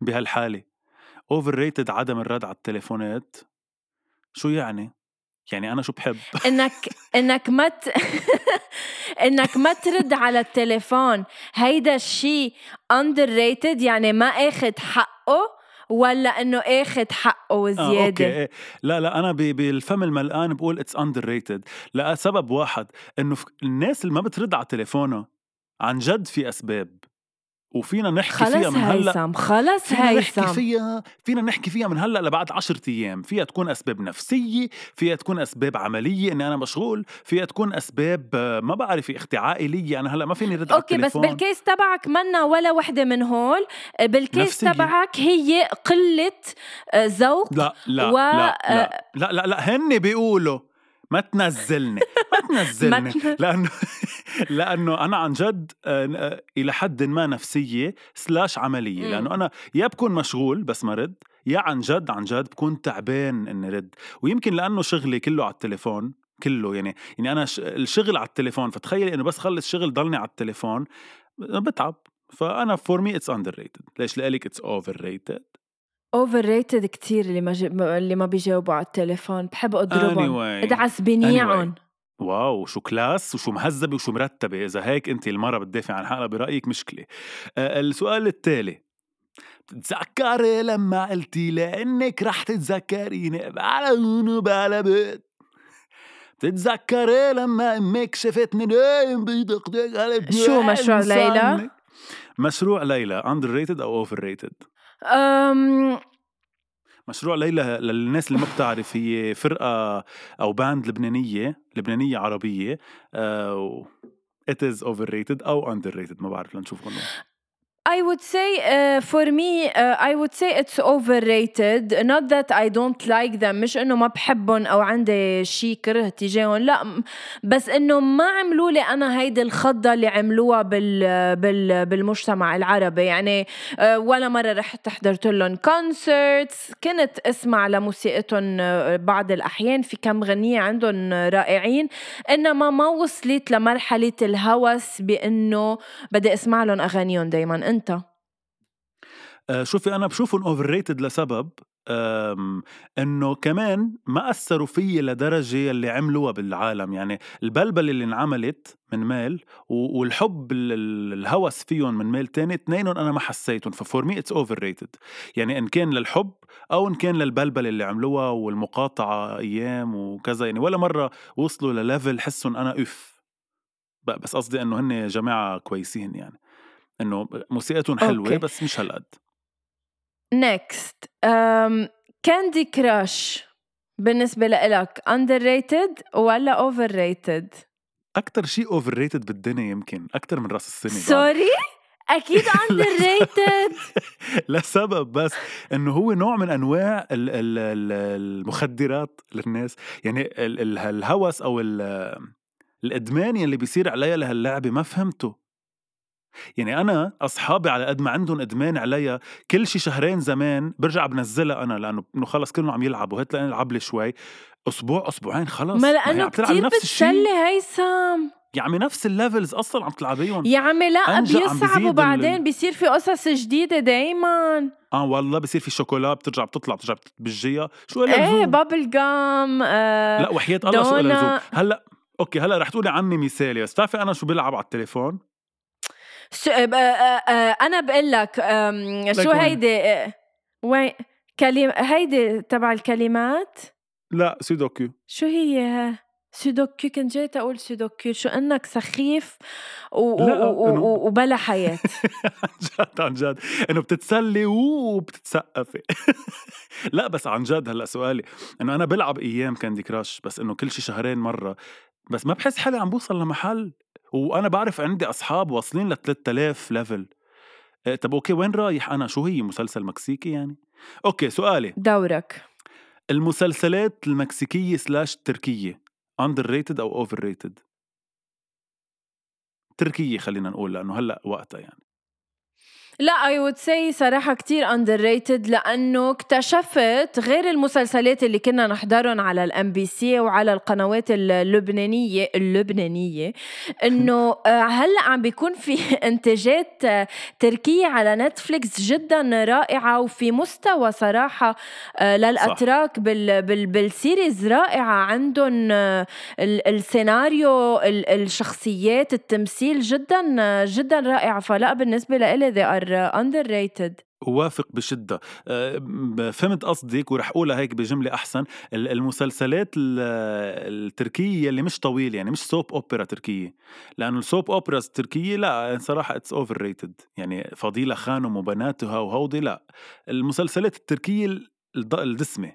بهالحالة. overrated عدم الرد على التليفونات شو يعني؟ يعني أنا شو بحب *laughs* إنك إنك ما ت... *laughs* إنك ما ترد على التليفون هيدا الشيء underrated يعني ما أخذ حقه ولا إنه أخذ حقه وزياده آه، okay. إيه. لا لا أنا بالفم الملآن بقول it's underrated لسبب واحد إنه الناس اللي ما بترد على تليفونه عن جد في أسباب وفينا نحكي فيها من هلأ. هيثم خلص فينا هيثم. نحكي فيها فينا نحكي فيها من هلأ لبعد عشرة أيام. فيها تكون أسباب نفسية فيها تكون أسباب عملية إني أنا مشغول فيها تكون أسباب ما بعرف أختي عائلية. أنا هلأ ما فيني رد على okay بس بال case تبعك منا ولا وحدة من هول بال case نفسية. تبعك هي قلة آه، ذوق لا لا, و... لا لا. لا لا لا هن بيقولوا. ما تنزلني ما *laughs* تنزلني. لأنه *laughs* لأنه أنا عن جد آه، آه، إلى حد ما نفسية slash عملية. لأنه أنا يا بكون مشغول بس ما رد يا عن جد عن جد بكون تعبان إني رد. ويمكن لأنه شغلي كله على التليفون كله يعني يعني أنا الشغل على التليفون. فتخيلي إنه بس خلص شغل ضلني على التليفون بتعب. فأنا for me it's underrated ليش؟ لك it's overrated overrated كثير اللي ما ج... اللي ما بيجاوبوا على التليفون بحب أضربهم anyway. ادعس بنيعهم anyway. wow شو class وشو مهذبة وشو مرتبة إذا هيك أنت المرة بتدافع عن حالها برأيك مشكلة آه السؤال التالي بتتذكري لما قلتي لأنك رح تتذكريني بعلى وبعلى بيت بتتذكري لما أمك شفتني نايم بيدقدق على شو مشروع ليلى؟ مشروع ليلى underrated أو overrated؟ مشروع ليلى للناس اللي ما بتعرف هي فرقة أو band لبنانية لبنانية عربية uh, it is overrated أو underrated ما بعرف لنشوف قانون I would say uh, for me uh, I would say it's overrated. Not that I don't like them. مش إنه ما بحبهم أو عندي شيء كره تجاههم. لا بس إنه ما عملوا لي أنا هيدي الخضة اللي عملوها بال بال بالمجتمع العربي. يعني uh, ولا مرة رحت حضرت لهم كونسرتس كنت أسمع لموسيقتهم uh, بعض الأحيان. في كم غنية عندهم رائعين. إنما ما وصلت لمرحلة الهوس بإنه بدي أسمع لهم أغانيهم دائما أنت؟ آه، شوفي أنا بشوفهم overrated لسبب إنه كمان ما أثروا فيي لدرجة اللي عملوها بالعالم. يعني البلبله اللي انعملت من ميل والحب الهوس فيهم من ميل تاني اثنينهم أنا ما حسيتهم. ف for me it's overrated يعني إن كان للحب أو إن كان للبلبله اللي عملوها والمقاطعة أيام وكذا يعني ولا مرة وصلوا لل level حسهم أنا if بس قصدي إنه هن جماعة كويسين يعني. إنه موسيقتهم حلوة أوكي. بس مش هالقد. next كاندي كراش بالنسبة لإلك underrated ولا overrated؟ أكثر شيء overrated بالدنيا يمكن أكثر من رأس السنة بعد. sorry أكيد underrated لسبب بس إنه هو نوع من أنواع ال- ال- ال- المخدرات للناس. يعني ال- ال- الهوس أو ال- الإدمان يلي بيصير عليها لهاللعبة ما فهمته. يعني أنا أصحابي على قد ما عندهم إدمان عليها كل شي شهرين زمان برجع بنزلها أنا لأنه إنه خلص كلهم عم يلعبوا هات لأني ألعب لي شوي. أسبوع أسبوعين خلص. ما لأنه كثير. بتسلي هيثم. يا عمي نفس الليفلز أصلا عم تلعبيهم. يا عمي لا أنجا عم بيصعب بيزيد وبعدين ال- بيصير في قصص جديدة دايما. آه والله بصير في شوكولا بترجع بتطلع بترجع بتبجيها شو لها إيه بابل جام آه لا وحياة الله شو. لزوم هلأ أوكي هلأ رح تقولي عني مثالي بس بتعرفي أنا شو بلعب على التليفون؟ س- آه، آه، آه، أنا بقول لك شو؟ هيدي وين كلمة هيدي تبع الكلمات؟ لا سودوكو شو هي؟ سودوكو كنت جاية أقول سودوكو شو إنك سخيف و- لا، و- و- إنه- و- وبلا حياة. عن *laughs* جد عن جد. إنه بتتسلي وبتتثقفي. *laughs* لا بس عن جد هلأ سؤالي. إنه أنا بلعب أيام كاندي كراش بس إنه كل شي شهرين مرة. بس ما بحس حالي عم بوصل لمحل وأنا بعرف عندي أصحاب واصلين ل 3000 level إيه، طب أوكي وين رايح أنا؟ شو هي مسلسل مكسيكي يعني؟ أوكي سؤالي. دورك. المسلسلات المكسيكية slash تركية underrated أو overrated تركية خلينا نقول لأنه هلأ وقتها يعني. لا I would say صراحة كتير underrated لأنه اكتشفت غير المسلسلات اللي كنا نحضرهم على الام بي سي وعلى القنوات اللبنانيه اللبنانية. *laughs* إنه آه، هلأ عم بيكون في *laughs* إنتاجات آه، تركية على نتفليكس جدا رائعة وفي مستوى صراحة آه، للأتراك بال بال بال series رائعة. عندهم ال- السيناريو ال- الشخصيات التمثيل جدا جدا رائعه فلا بالنسبة لإلي they are uh, underrated. وافق بشدة. ب- فهمت قصدك ورح أقولها هيك بجملة أحسن. ال- المسلسلات ال- التركية اللي مش طويلة يعني مش soap opera تركية. لأنه ال soap opera التركية لا صراحة it's overrated يعني فضيلة خانم وبناتها وهودي لا. المسلسلات التركية الدسمة.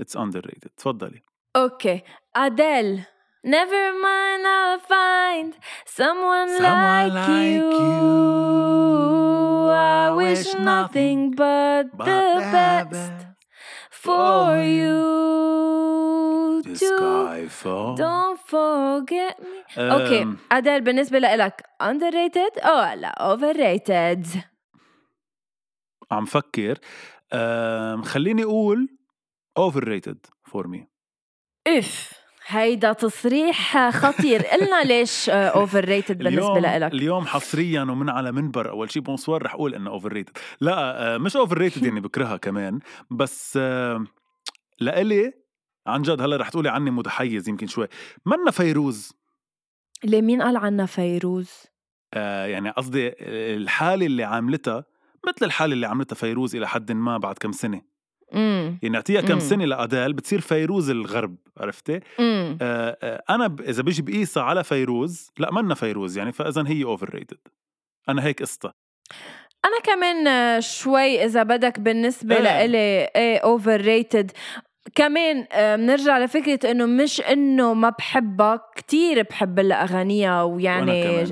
it's underrated تفضلي. أوكي. أديل. Never mind I'll find someone, Someone like, like you. you. I I wish wish nothing but, But the best best for for you The too. sky fall Don't forget me أوكي أم، أديل بالنسبة لإلك underrated أو لا overrated عم فكر أم، خليني أقول rated for me اف هيدا تصريح خطير. قلنا ليش overrated بالنسبة لإلك؟ اليوم حصريا ومن على منبر. أول شيء bonsoir رح أقول إنه overrated لا آه، مش overrated يعني *laughs* بكرهها كمان بس آه، لإلي عن جد هلأ رح تقولي عني متحيز يمكن شوي. منا فيروز؟ ليه مين قال عنا فيروز؟ آه، يعني قصدي الحالة اللي عاملتها مثل الحالة اللي عملتها فيروز إلى حد ما بعد كم سنة. امم يعني أعطيها كم مم. سنة لأديل بتصير فيروز الغرب عرفتي؟ آه، آه، أنا ب- إذا بيجي بقيسها على فيروز لا منا فيروز يعني فإذا هي overrated أنا هيك قصتها. أنا كمان آه، شوي إذا بدك بالنسبة إيه. لإلي إيه overrated كمان آه، بنرجع لفكرة إنه مش إنه ما بحبها كتير بحب اغانيها ويعني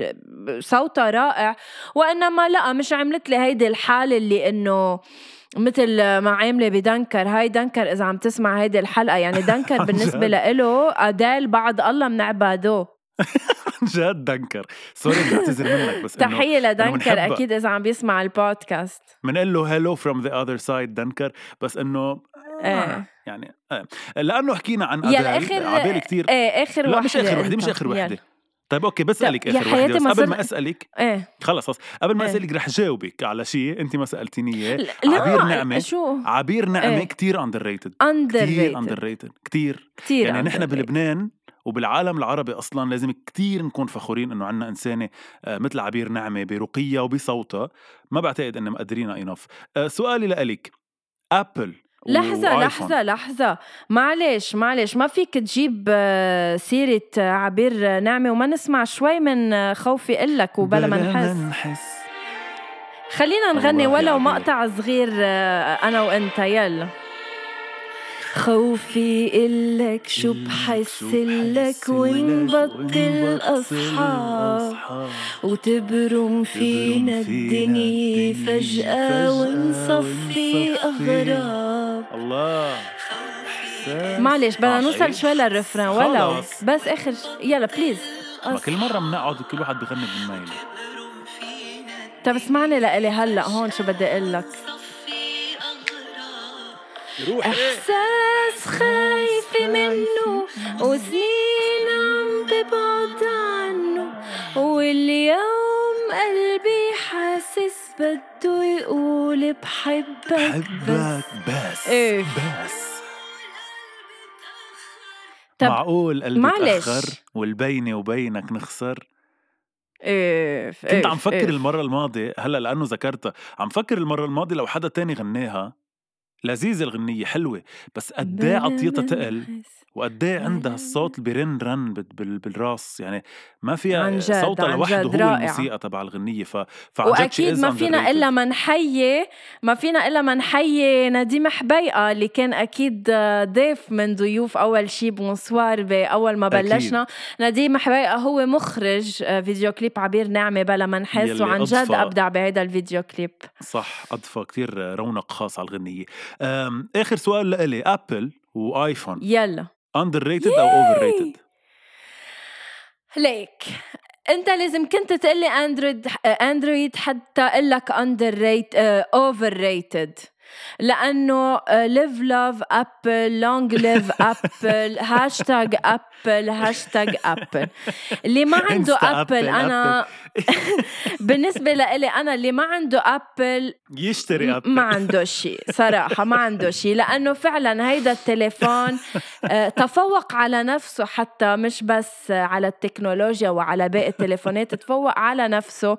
صوتها رائع وإنما لا مش عملت لي هيدي الحالة اللي إنه مثل ما عاملة بدنكر هاي دنكر إذا عم تسمع هيدي الحلقة يعني *laughs* دنكر بالنسبة؟ لإله أديل بعد الله منعبده *laughs* عن جد دنكر sorry بدي اعتذر منك بس تحية لدنكر. أكيد إذا عم بيسمع البودكاست بنقول له hello from the other side دنكر بس إنه إيه يعني آه. لأنه حكينا عن أديل آخر عبالي كثير إيه آخر لا وحدة مش آخر وحدة مش. آخر. وحدة طيب أوكي بسالك طب يا آخر وحده بس. قبل ما أسألك إيه. خلص خلص. قبل ما إيه. أسألك رح جاوبك على شيء انت ما سألتيني إياه. لا عبير نعمة. شو؟ عبير نعمة إيه. كتير underrated كتير underrated كتير كثير يعني نحن بلبنان وبالعالم العربي أصلا لازم كتير نكون فخورين إنه عنا إنسانة آه، مثل عبير نعمة برقيها وبصوتها. ما بعتقد انه مقدرينها انف سؤالي لإلك. ابل لحظة وآيفون. لحظة لحظة. معلش معلش ما فيك تجيب آه، سيرة آه، عبير نعمة وما نسمع شوي من آه، خوفي إلك وبلا ما نحس. خلينا نغني ولو. مقطع صغير آه، أنا وأنت. يلا. خوفي إلك شو بحسلك ونبطل أصحاب. وتبرم فينا الدنيا فجأة ونصفي أغراب الله. معلش بدنا نوصل؟ شوي للرفران. ولو. بس آخر يلا بليز ما كل مرة بنقعد وكل واحد بغني بالميل طب اسمعني لإلي هلأ هون شو بدي أقول لك. روح إحساس خايفة. منه وسنين عم ببعد عنه واليوم قلبي بده يقول بحبك بس بحبك بس. إيه. بس. طب معقول قلبي معلش. تأخر والبينة وبينك نخسر؟ إيه كنت عم فكر المرة الماضية هلأ لأنه ذكرتها عم فكر المرة الماضية لو حدا تاني غناها؟ لذيذة الغنية حلوة بس قد إيه عطيتها تقل وقد إيه عندها الصوت اللي بيرن رن بال- بال- بالراس يعني ما فيها صوتها لوحده هو رائعة. الموسيقى تبع الغنية ف... وأكيد ما فينا. إلا ما نحيي ما فينا إلا ما نحيي نديم حبيقة اللي كان أكيد ضيف من ضيوف أول شي بونسوار باول ما أكيد. بلشنا نديم حبيقة هو مخرج فيديو كليب عبير نعمه بلا ما نحس وعن جد. أبدع بهذا الفيديو كليب صح أضفى كتير رونق خاص على الغنية آخر سؤال لإلي. أبل وآيفون يلا. underrated أو overrated ليك. أنت لازم كنت تقلي اندرويد اندرويد حتى أقول لك underrated overrated لأنه live love Apple long live Apple hashtag Apple hashtag Apple اللي ما عنده ابل أنا *laughs* بالنسبة لإلي أنا اللي ما عنده ابل يشتري أبل ما عنده شيء صراحة ما عنده شيء لأنه فعلا هيدا التليفون آه، تفوق على نفسه حتى مش بس على التكنولوجيا وعلى باقي التليفونات تفوق على نفسه.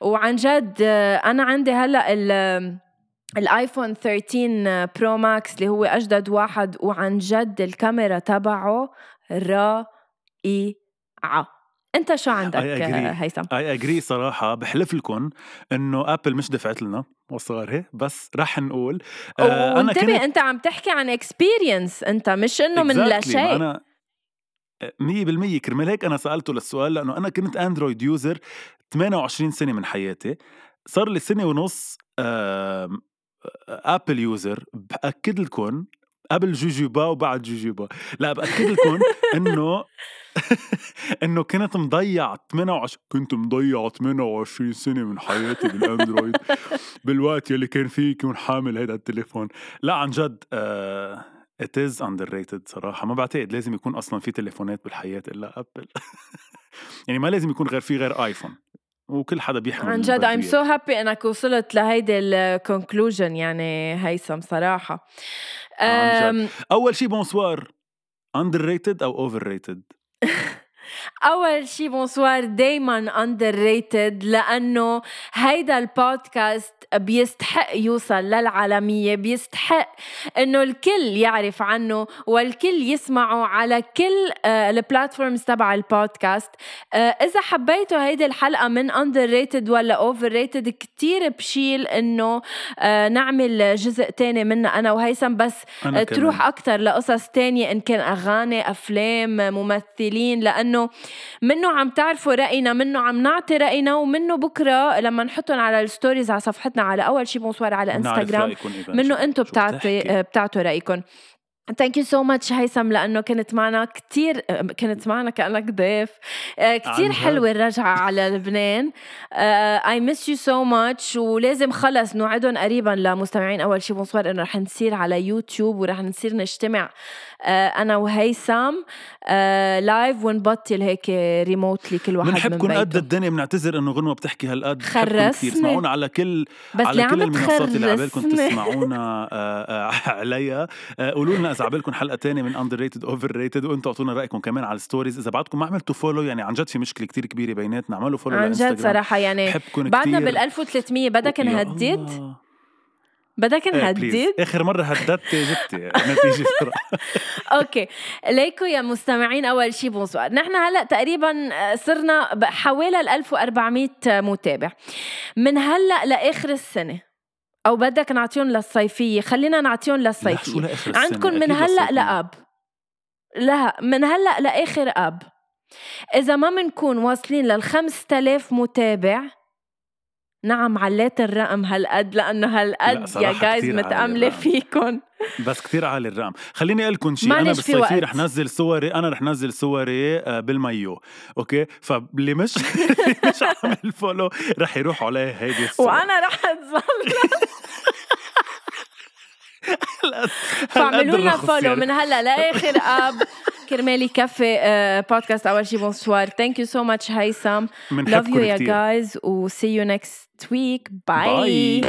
وعن جد آه، أنا عندي هلأ ال ال iPhone 13 Pro Max اللي هو أجدد واحد وعن جد الكاميرا تبعه رائعة أنت شو عندك. آه، هيثم I agree صراحة بحلف لكم إنه ابل مش دفعت لنا مصاري بس رح نقول آه، وانتبه أنت عم تحكي عن experience أنت مش إنه من لا Exactly. شيء أنا 100% كرمال هيك أنا سألته للسؤال لأنه أنا كنت Android user 28 سنة من حياتي صار لي سنة ونص Apple user بأكد لكم قبل جوجوبا وبعد جوجوبا. لا بأكد لكم *laughs* إنه *laughs* إنه كنت مضيع 28 كنت مضيع 28 سنة من حياتي بالأندرويد. *laughs* بالوقت يلي كان فيه يكون حامل هيدا التليفون. لا عن جد آه it is underrated صراحة. ما بعتقد لازم يكون أصلا في تليفونات بالحياة إلا أبل يعني ما لازم يكون غير في غير آيفون وكل حدا بيحمل عن جد I'm so happy إنك وصلت لهيدي ال conclusion يعني هيثم صراحة. عن أم، أول شي بونسوار underrated أو overrated *laughs* أول شي بونسوار دايما underrated لأنه هيدا البودكاست بيستحق يوصل للعالمية بيستحق إنه الكل يعرف عنه والكل يسمعه على كل آه، ال platforms تبع البودكاست آه، إذا حبيتوا هيدي الحلقة من underrated ولا overrated كتير بشيل إنه آه، نعمل جزء تاني منها أنا وهيثم بس أنا تروح. أكتر لقصص تانية إن كان أغاني أفلام ممثلين لأنه منه عم تعرفوا رأينا منه عم نعطي رأينا ومنه بكرة لما نحطهم على ال stories على صفحتنا على أول شي بونسوار على إنستغرام. منه أنتم بتعطي؟ بتعطوا رأيكم thank you so much هيثم لأنه كنت معنا كتير كنت معنا كأنك ضيف. آه، جد. حلوة الرجعة على لبنان. I miss you so much ولازم خلص نوعدهم قريبا لمستمعين أول شي. بونسوار إنه رح نصير على يوتيوب ورح نصير نجتمع آه، أنا وهيثم live ونبطل هيك remotely كل واحد من بنحبكم قد الدنيا بنعتذر إنه غنوة بتحكي هالقد. كثير اسمعونا على كل بس على كل المنصات اللي عبالكم تخرسني؟ تسمعونا آه، آه، عليها. آه، قولوا لنا اذا عبالكم حلقة تانية من underrated overrated وأنتم اعطونا رأيكم كمان على ال stories إذا بعدكم ما عملتوا follow يعني عن جد في مشكلة كتير كبيرة بيناتنا اعملوا follow عن جد صراحة يعني بعدنا. بال 1300 بدك نهدد. بدك إيه، نهدد. آخر مرة هددتي جبتي *laughs* نتيجة. *laughs* okay ليكو يا مستمعين أول شي بونسوار نحن هلأ تقريبا صرنا ب- حوالي ال 1400 متابع من هلأ لآخر السنة أو بدك نعطيهم للصيفية. خلينا نعطيهم للصيفية. عندكم من هلأ لأب. لا من هلأ لآخر أب. إذا ما بنكون واصلين لل 5000 متابع نعم عليت الرقم هالقد لأنه هالقد يا guys متأملة فيكم بس كثير عالي الرقم. خليني أقول لكم شيء. أنا بالصيفيه رح نزل صوري أنا رح نزل صوري آه، بالمايو. okay؟ فاللي مش *laughs* *laughs* مش عامل follow رح يروح عليه هيدي الصور وأنا رح اتظل فاعملوا لنا follow من هلأ لآخر أب. كرمال يكفي بودكاست أول شي بونسوار thank you so much هيثم love you يا guys و see you next week bye